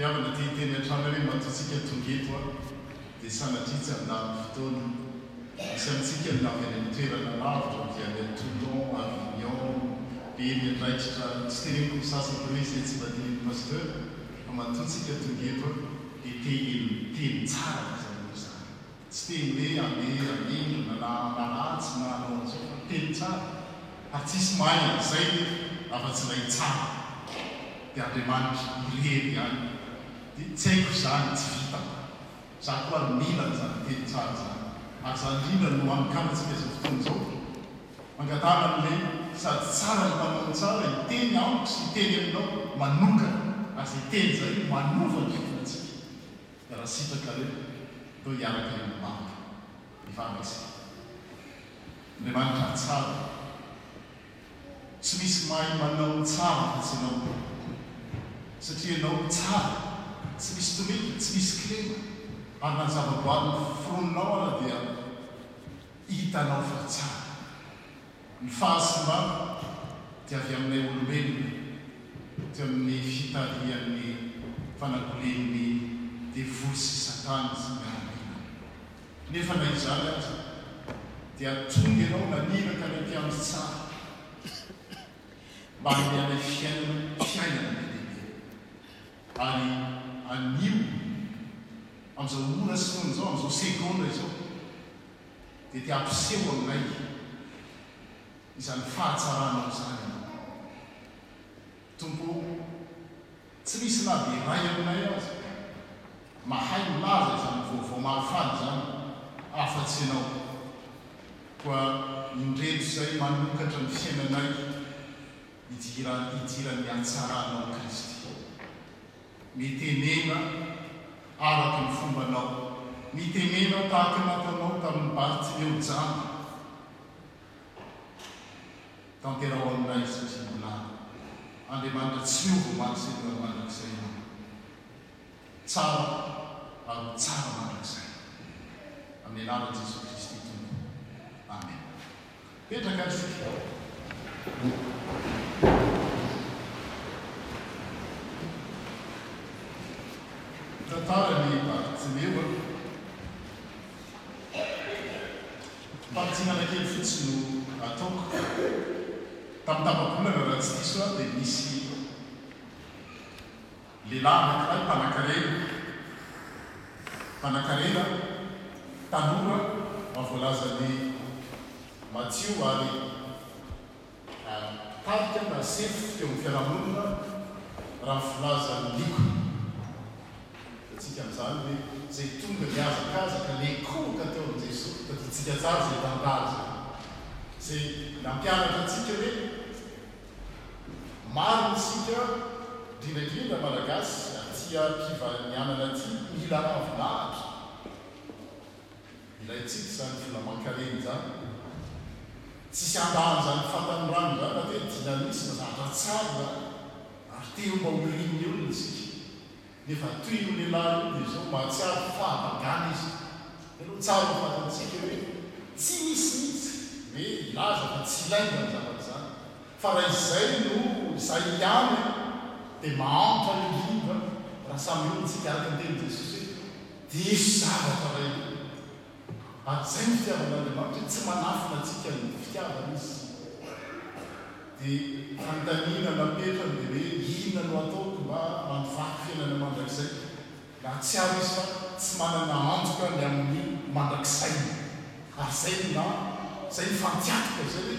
Fitiavana te hiteny hatrany ary maty isika tonga eto a! Dia sanatria tsy handany fotoana. Misy amintsika no avy any amin'ny toerana lavitra, avy any à Toulon, Avignon, be ny andraikitra, tsy teneniko ny sasany hoe izay tsy mba tenen'i Pasteur, fa matoa tsika tonga eto a! Dia te hiteny tsara ry zareo izany. Tsy teny hoe amen amen na nahamba ratsy na hanao an'izao fa teny tsara ary tsisy mahay an'izay nefa afa tsy ilay tsara dia Andriamanitra irery ihany dia tsy haiko izany tsy vitako za koa ary mila an'izany teny tsara zany ary zany indrindra no anokanantsika zao fotoana izao mangatahana anle sady tsara ny mpanao ny tsara hiteny amiko sy hiteny aminao manokana ary zay teny zay manova ny fiainantsika. Raha sitrakareo ndao hiaraka eny amin'ny banky hivavaka isika. Andriamanitra ary tsara e. Tsy misy mahay manao ny tsara afa-tsy Ianao Tompo. Satria Ianao no tsara, tsy misy tomika, tsy misy kilema, ary na ny zavaboary noforoninao ara dia hitanao fa tsara. Ny fahasimbana dia avy aminay olombelona teo amin'ny fitarihan'ny fanagorian'ny devoly sy satana sy miaramila. Nefa na izany aza dia tonga ianao naniraka anay mpiandry tsara mba hanome anay fiainana, fiainana be dia be. Ary anio, amin'izao ora sy noho an'izao, amin'izao segondra izao, dia te hampiseho aminay izany fahatsaranao izany ianao. Tompo o, tsy misy na dia iray aminay aza mahay milaza izany vaovao mahafaly izany afa-tsy ianao. Koa indreto izay manokatra ny fiainanay hidiran'ny hatsaranao Kristy. Mitenena araka ny fombanao. Mitenena tahaka ny nataonao tamin'i Bartimeo jamba. Tanteraho amin'ny Ray sy ny Zanany. Andriamanitra tsy miova omaly sy hariva mandrakizay ianao. Tsara ary ho tsara mandrakizay. Amin'ny anaran'i Jesoa Kristy Tompo. Amen. Mipetraka ary isika ao. Mitantara ny Bartimeo a. Fankinana kely fotsiny no ataoko. Tamin'ny tapa-bolana raha tsy diso aho dia nisy. Lehilahy anankiray mpanakarena, mpanakarena, tanora raha voalazan'i Matio ary tarika na sefo teo amin'ny fiarahamonina raha ny filazan'i Niko. Hitantsika amin'izany hoe izay tonga nihazakazaka nikohoka teo amin'i Jesoa, tadidintsika tsara izay tantara izay, izay nampianatra antsika hoe, Maro isika, indrindra indrindra Malagasy aty am-pivanianana aty, mila ravin'ahitra. Ilaintsika izany vola aman-karena izany. Tsisy andahan' izany fatan'ny rano izany raha te dynamisme, zavatra tsara izany, ary te ho mba ho lian'ny olona isika. Nefa toy io lehilahy io dia izao mahatsiaro fahavalgana izy. Ianao tsara ho fantatsika hoe tsy misy mihitsy hoe hilaza fa tsy ilaina izany zavatra izany. Fa raha izay no izay ihany dia mahantra indrindra raha samy eo amintsika araka ny tenin'i Jesosy hoe diso zavatra ilay olona. Ary izay ny fitiavan'Andriamanitra, tsy manafina antsika ny fitiavany Izy. Dia fanontaniana napetrany dia hoe, inona no ataoko mba hanovako fiainana mandrakizay? Nahatsiaro izy fa tsy manana antoka ny amin'ny mandrakisainy. Ary izay no naha, izay no fantiantoka izay hoe.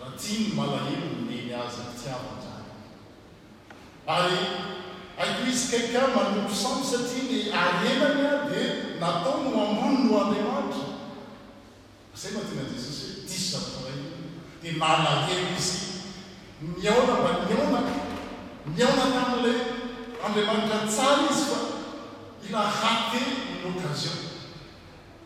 Ratsiny malahelo ny neny aza fitiavana zany ary hay tohizo kaiky aho manompo samy satria ny arenany aho dia nataony ho ambony noho Andriamanitra asay matina Jesosy e diso zany fanahy iny dia nalahelo izy nihaona mba nihaona nihaona tamin'ilay Andriamanitra tsara izy fa il a rate une occasion.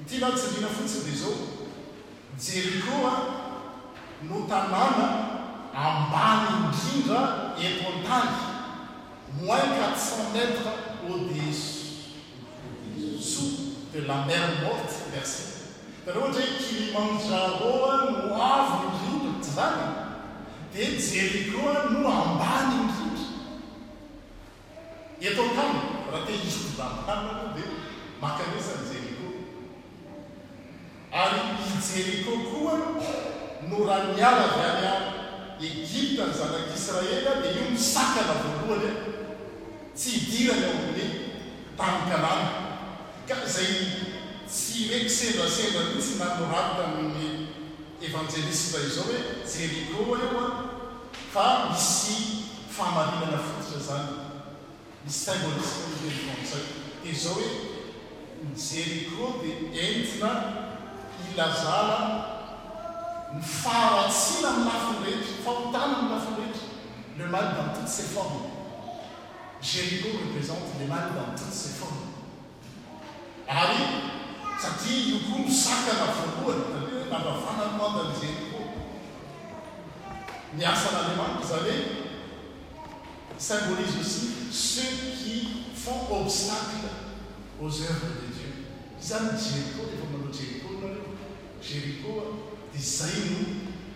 Ity raha tsindriana fotsiny dia izao, Jeriko no tanàna ambany indrindra eto an-tany, moins quatre cents mètres au-dessous de la mer Morte, merci, itanao ohatra hoe Kilimanjaro no avo indrindra, tsy izany? dia Jeriko no ambany indrindra. Eto angamba raha te hisy mpivarotanina aloha dia makanesa an'i Jeriko. Ary i Jeriko koa no raha niala avy any a Egypta ny zanak'Israely a dia io no sakana voalohany a tsy hidirany ao amin'ny tany Kanana. Ka izay tsy hoe kisendrasendra mihitsy nanorata amin'ny Evanjelista izao hoe Jeriko eo a. Fa misy fahamarinana fototra izany, ny symbolisme hoy ny teny frantsay, dia izao hoe, ny Jeriko dia entina ilazana ny faharatsiana amin'ny lafiny rehetra, fahotana amin'ny lafiny rehetra, le mal dans toutes ses formes, Jeriko représente le mal dans toutes ses formes. Ary satria io koa no sakana voalohany taloha nandravana ny lanjan'i Jeriko, ny asan'Andriamanitra izany hoe symbolise aussi ceux qui font obstacle aux œuvres de Dieu, izany ny Jeriko, rehefa manao Jeriko nareo, Jeriko dia izay no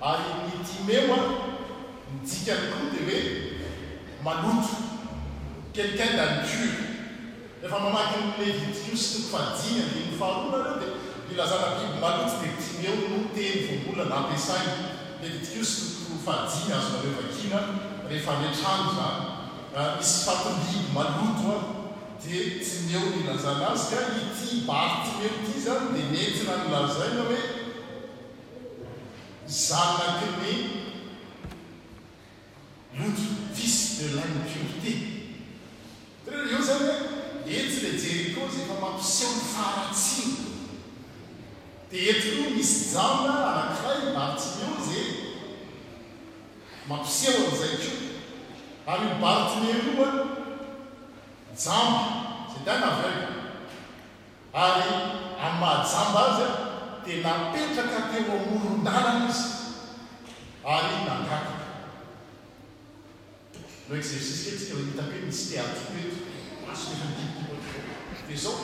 Ary ny Timeo an, ny dikany koa dia hoe maloto, quelqu'un d'impur. Rehefa mamaky ny Levitiko sy toko fahadimy andininy faharoa nareo dia ilazana biby maloto dia Timeo no teny vao mbola nampiasaina. Levitiko sy toko fahadimy azonareo vakiana rehefa any an-trano izany. Misy fatim-biby maloto an, dia Timeo no ilazana azy. Ka ity Bartimeo ity izany dia nentina nolazaina hoe. zanaky ny Lotso, fils de l'impureté. Hitanareo eo zany hoe etsy le Jeriko zay efa mampiseho ny faharatsiana, de eto koa misy Jaona anankiray, Bartimeo, zay mampiseho an'izay koa. Ary io Bartimeo io an, jamba, zay ndeha navela. ary amin'ny maha jamba azy dia napetraka teo amoron-dalana izy ary nangataka. No exercice kely tsika mahita hoe misy te hatory eto, masoko efa mitipitipy eto foana, dia izao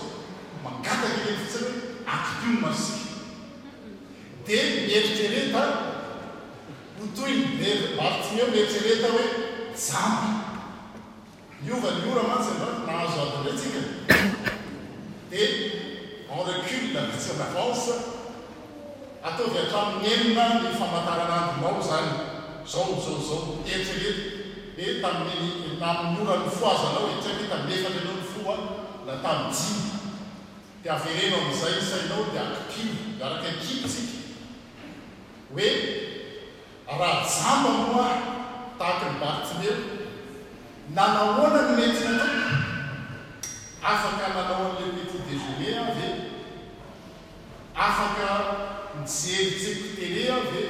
mangataka kely fotsiny hoe akipio ny masontsika, dia mieritrereta ho toy ny Bartimeo mieritrereta hoe jamba. Niova ny ora mantsy androany, nahazo adiny iray tsika dia en recule vitsy en avance, ataovy hatramin'ny enina ny famataranandronao izany, izao, izao, izao, eritrereto hoe tamin'iny, tamin'ny ora nifohazanao e, tsy haiko hoe tamin'ny efatra ianao nifoha na tamin'ny dimy, dia avereno amin'izay ny sainao dia akipino, miaraka akipy tsika hoe. Raha jamba moa aho tahaka an'i Bartimeo, nanahoana no mety hataoko? Afaka nanao an'ilay petit déjeuner aho ve? Afaka nijery tseky télé aho ve?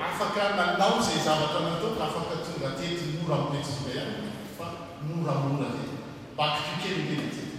Afaka nanao izay zavatra nataoko, afaka tonga teto mora mipetraka indray aho ve? Fa moramora ve? Back to kely ny tena tiako.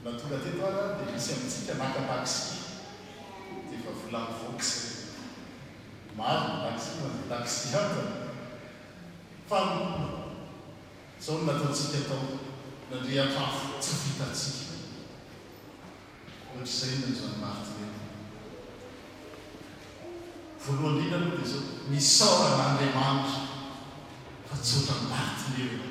Mba tonga teto ara dia misy amintsika naka taxi dia efa volany voxe omaly ny taxi mandeha taxi hafa fa zao no nataontsika tao nandrehatra afo tsy vitantsika ohatr'izay ny an'izany Martinelli voalohany indrindra aloha dia zao misaora an'Andriamanitra fa tsy ohatran'i Martinelli.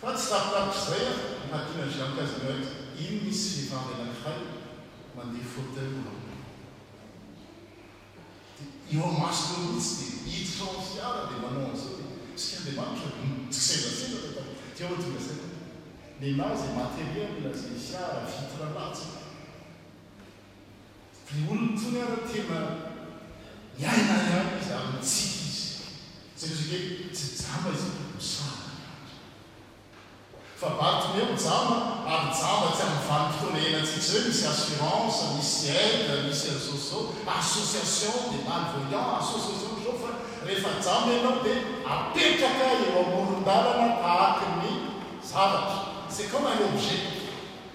Fa tsy tapitapitrizay aho na tiana Jean Casimir iny misy vehivavy anakiray mandeha fauteuil roulant iny. Dia eo amasonao mihitsy dia hiditra ao am fiara dia manao an'izao dia Tsika Andriamanitra ve no tsy sendasenda teto am dia ao tonga zay. Nenazy matériel na izay fiara vitre latsaka. Diol intsony ara tia anareo. Miaina ihany izy ary mitsiky izy. Jereo izay kely, tsy jamba izy ary mosavy Andriamanitra. Fa Bartomeo jamba ary jamba tsy amin'ny vanim-potoana iainantsika izao hoe misy assurance, misy aide, misy an'izao sy izao, association des malvoyants, association an'izao fa rehefa jamba ianao dia apetraka eo amoron-dalana tahaky ny zavatra. C'est comme un objet.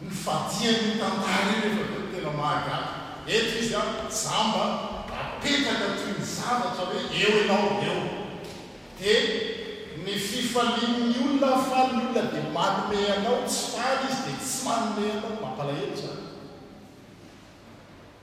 Ny fadian'io tantara io nefa dia tena mahagaga. Eto izy an, jamba apetraka toy ny zavatra hoe eo ianao eo. Dia ny fifalian'ny olona an, faly ny olona dia manome anao, tsy faly izy dia tsy manome anao. Mampalahelo izany.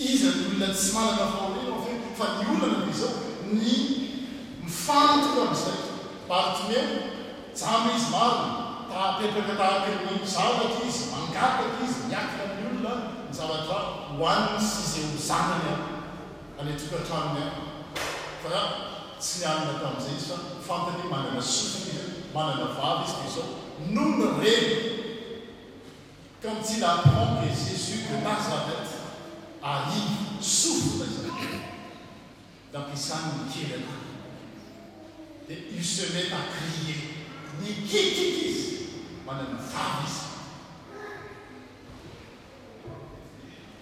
Iza ny olona tsy manana fahoriana ao ve? Fa ny olana dia izao, ny mifantoka amin'izay. Bartimeo, jamba izy marina, taha-petraka tahaka ny mizavatra izy, mangataka izy, miakina amin'ny olona ny zavatra hohaniny sy izay ho zanany any an-tokantranony any. Fa tsy nialona tamin'izay izy fa fantany hoe manana sofina izy, manana vava izy, dia izao, nony reny. Comme tu l'apprends que Jesus de Nazareth arrive souffre ilay zanakao donc izany ny kely an'iny dia il se met à crier mikitika izy manana vava izy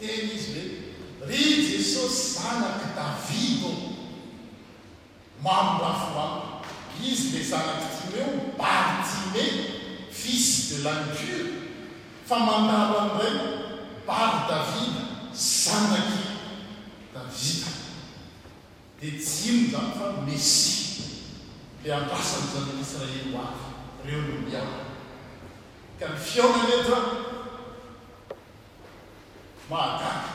dia miteny izy hoe ry Jesosy zanak'i David ô! Mamorafoa ahy. Izy le zanak'i Timeo, Bari-Time, fils de Lancure, fa mandalo an'i rainy, Bari-Davida, zanak'i Davida. Dia tsy inona izany fa Mesia, le andrasan'ny zanak'Israely ho avy, reo no mihaona. Ka ny fihaonany eto an, mahagaga.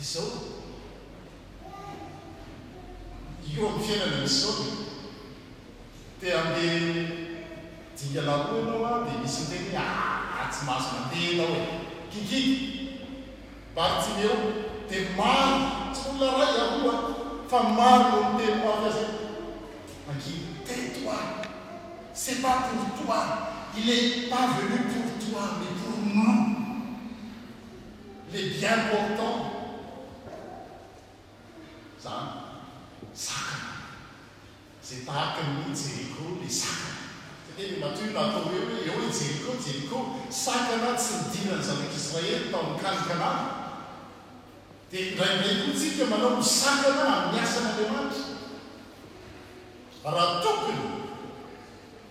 Izao io amin'ny fiainana misy izao dia te handeha hijinga laroa ianao an, dia misy miteny hoe aa tsy mahazo mandeha ianao e! Kikiky! Bartimeo, dia maro, tsy olona iray an, roa an, fa maro no niteny ho azy aza hoe ankihiy, tais-toi, c'est pas pour toi, il est pas venu pour toi mais pour nous. le bien portant zany sakana ze tahaka ny Jericho le sakana satria ny mature atao hoe hoe eo i Jericho Jericho sakana tsy nidiran'ny zanak'Israely tao amin'ny kany Kanana dia indraindray koa tsika manao ho sakana amin'ny asan'Andriamanitra raha tokony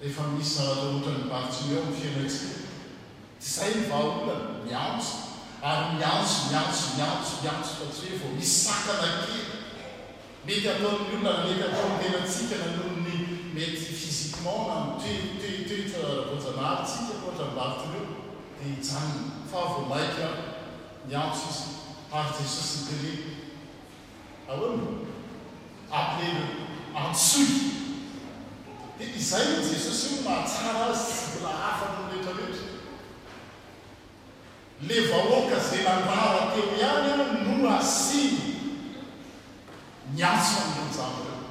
Rehefa misy zavatra ohatran' ny Bartimeo amin'ny fiainantsika, izay ny vahaolana, miantso ary miantso, miantso, miantso, miantso fa tsy hoe vao misy sakana kely mety ataon'ny olona na mety ataon'ny tenantsika na noho ny mety physiquement na ny toe, toe, toetra ara-boajanaharintsika ohatra ny Bartimeo dia hijanona fa vao maika miantso izy ary Jesosy niterena. Ahoana? Avelany antsoy. Dia izay hoy Jesosy io no mahatsara azy tsy mbola hafa noho ny rehetra rehetra. Le vahoaka izay nandara teo ihany aho no asiany miantso an'ireo njavatra ireo.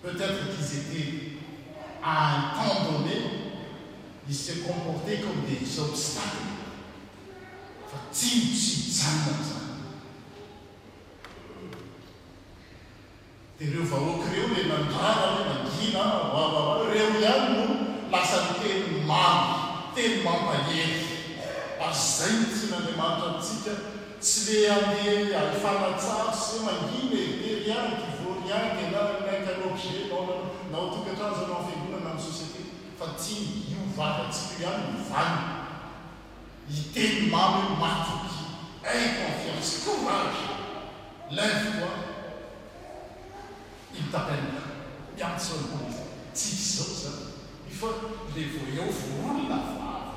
Peut-être qu'ils étaient à un temps donné ils se comportaient comme des obstacles fa tsy ho tsy hijanona izany. Dia ireo vahoaka ireo ilay nandrara hoe mangina wawawa ireo ihany no lasa niteny mamy, teny mampahery. Ary izay no tian'Andriamanitra amintsika. Tsy le handeha hialfana tsara sy hoe mangina e, tery ihany, divory ihany, ianarana miaiky anao objet nao na na ao tokantrano zao na ao fiangonana na amin'ny société fa tsy io vady antsika io ihany no vanona. Hiteny mamy hoe matoky, aie confiance, courage, lève toi, il t'appelle là, miantso anao izy. Tsy izao zany io fa le vao eo vao olona vao avy.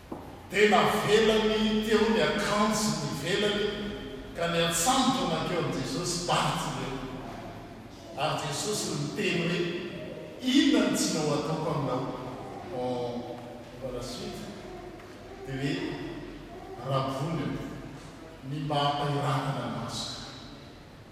dia navelany teo ny akanjony ivelany ka niantsambo no nankeo amin'i Jesosy Bartimeo. Ary Jesosy niteny hoe, Inona no tianao hataoko aminao? En par la suite dia hoe, Rabbouni, ny mba hampahiranana ny masoko.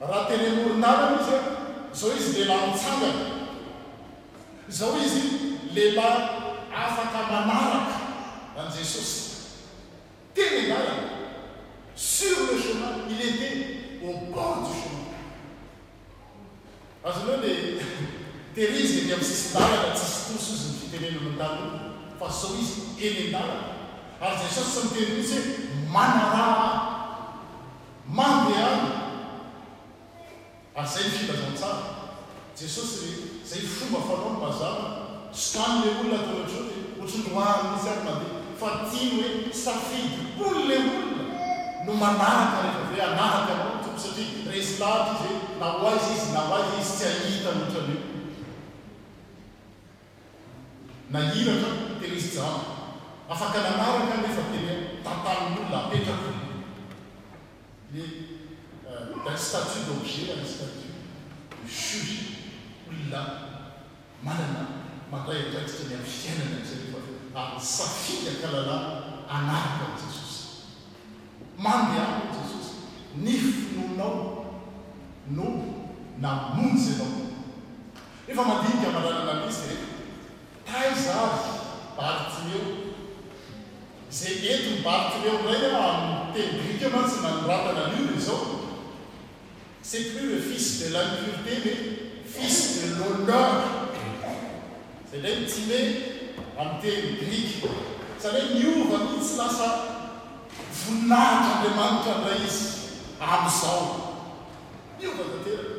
Raha teny amoron-dalana izy an, izao izy lehilahy mitsangana, izao izy lehilahy afaka manaraka an'i Jesosy teny an-dalana, sur le chemin, il était au bord du chemin. Azonao le tehirizina eny amin'ny sisin-dalana, tsy izy toa soziny fitenenana an-tanora, fa izao izy teny an-dalana, ary Jesosy tsy miteny mihitsy hoe manaraha ahy. Mandehana! Ary zay ny filazantsara Jesosy re, zay ny fomba fanaony mazava, zany le olona ataonao zao de ohatry ny roi mihitsy ary mandeha fa tiany hoe safidim-pony le olona no manaraka rehefa avy eo hanaraka anao ny Tompo satria resy lahatra izy hoe na ho aiza izy na ho aiza izy tsy hahita ny ohatran'io. Nahiratra tena izy jamba. Afaka nanaraka aho nefa tena tantanin'olona, apetrak'olona. Le d'un statut d'objet à un statut de sujet. Olona manana mandray andraikitra ny amin'ny fiainana izay rehefa avy eo ary nisafidy an-kalalahana hanaraka an'i Jesosy. Mandeha hoy Jesosy, ny finoanao no namonjy anao. Efa mandinika mandrana an'i Kristy ireto. Taiza ary Bartimeo? Izay entin'i Bartimeo indray aho amin'ny teny grika mantsy nanoratana an'io dia izao, C'est plus le fils de l'impureté mais fils de l'honneur. Izay indray ny tsime amin'ny teny grika. Izany hoe niova mihitsy, lasa voninahitr'Andriamanitra indray izy amin'izao. Niova tanteraka.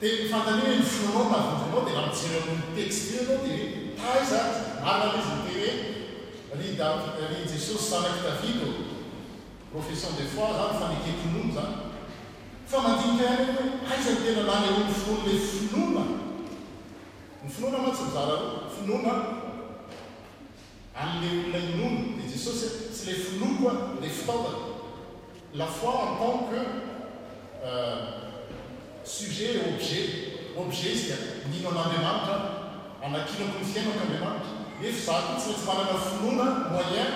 Dia ny fanontaniana eny fonao na vovanao dia raha mijery an'io texte io ianao dia hoe taiza ary dia marina ve izay miteny hoe ry Dav ry Jesosy zanak'i David ô? Profession de foi zany fanekem-pinoana zany. Fa mandinika ihany anie hoe aiza ny tena nanehoan'ny finoany ilay finoana? Ny finoana mantsy mizara roa, finoana anle olona inoana dia Jesosy a, tsy le filoha koa le fitaovana, la foi en tant que sujet et objet, objet izy dia mino an'Andriamanitra aho, anakinako ny fiainako Andriamanitra, nefa izaho koa tsy maintsy manana finoana, moyen,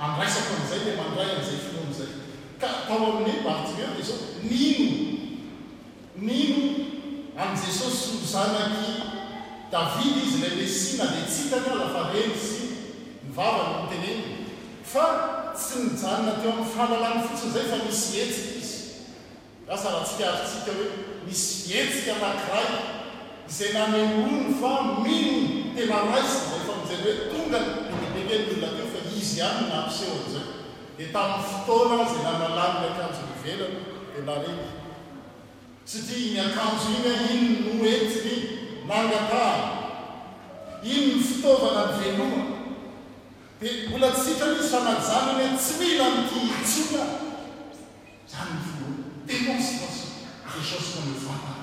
andraisako an'izay le mandray an'izay finoana izay, ka tao amin'i Bartimeo dia zao, nino. Nino an'i Jesosy ho zanak'i Davida izy, ilay Mesia, na dia tsy hitany aza fa reny sy ny vavany no teneniny. Fa tsy nijanona teo amin'ny fahalalany fotsiny izay fa nisy hetsika izy. Lasa raha tsikarittsika hoe nisy hetsika anankiray izay nanehoany fa mino, tena raisiny ilay famonjena hoe tonga ny be dia be kely ny olona teo fa izy ihany no nampiseho an'izay. Dia tamin'ny fotoana izay nanalany ny akanjony ivelany dia nare ny. Tsy dia iny akanjo iny a iny no entiny nangatahany. Iny ny fitaovana niveloany. Dia mbola tsy hitrany izy fa najanony hoe tsy mila an'ity intsony aho. Izany no voalohany. Démonstration. Jesosy no nivantana.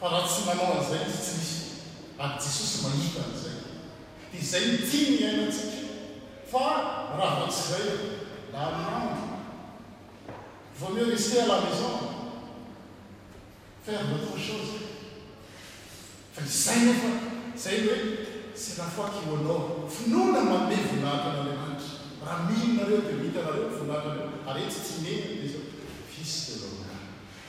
Fa raha tsy manao an'izay izy tsy misy e! ary Jesosy mahita an'izay. Dia izay no tiany hiainantsika. Fa raha vao tsy izay, lany ny andro. Vaut mieux rester à la maison, faire d'autres choses. Fa izay nefa, izay no hoe, c'est la foi qui honore, finoana manome voninahitra an'Andriamanitra. Raha mino nareo dia ho hitanareo ny voninahitrareo, ary etsy tsy mena dia izao, fils de l'homme.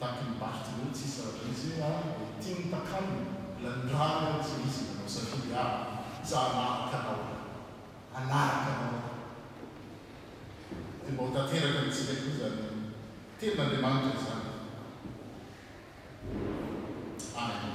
Tahaky ny Bart ireo tsy hisy raha izy e ary dia tiany takalony mbola ny rano aho tsy izy nanao safidy aho za hanaraka anao aho hanaraka anao aho dia mba ho tanteraka amintsika koa izany tenin'Andriamanitra izany Amen.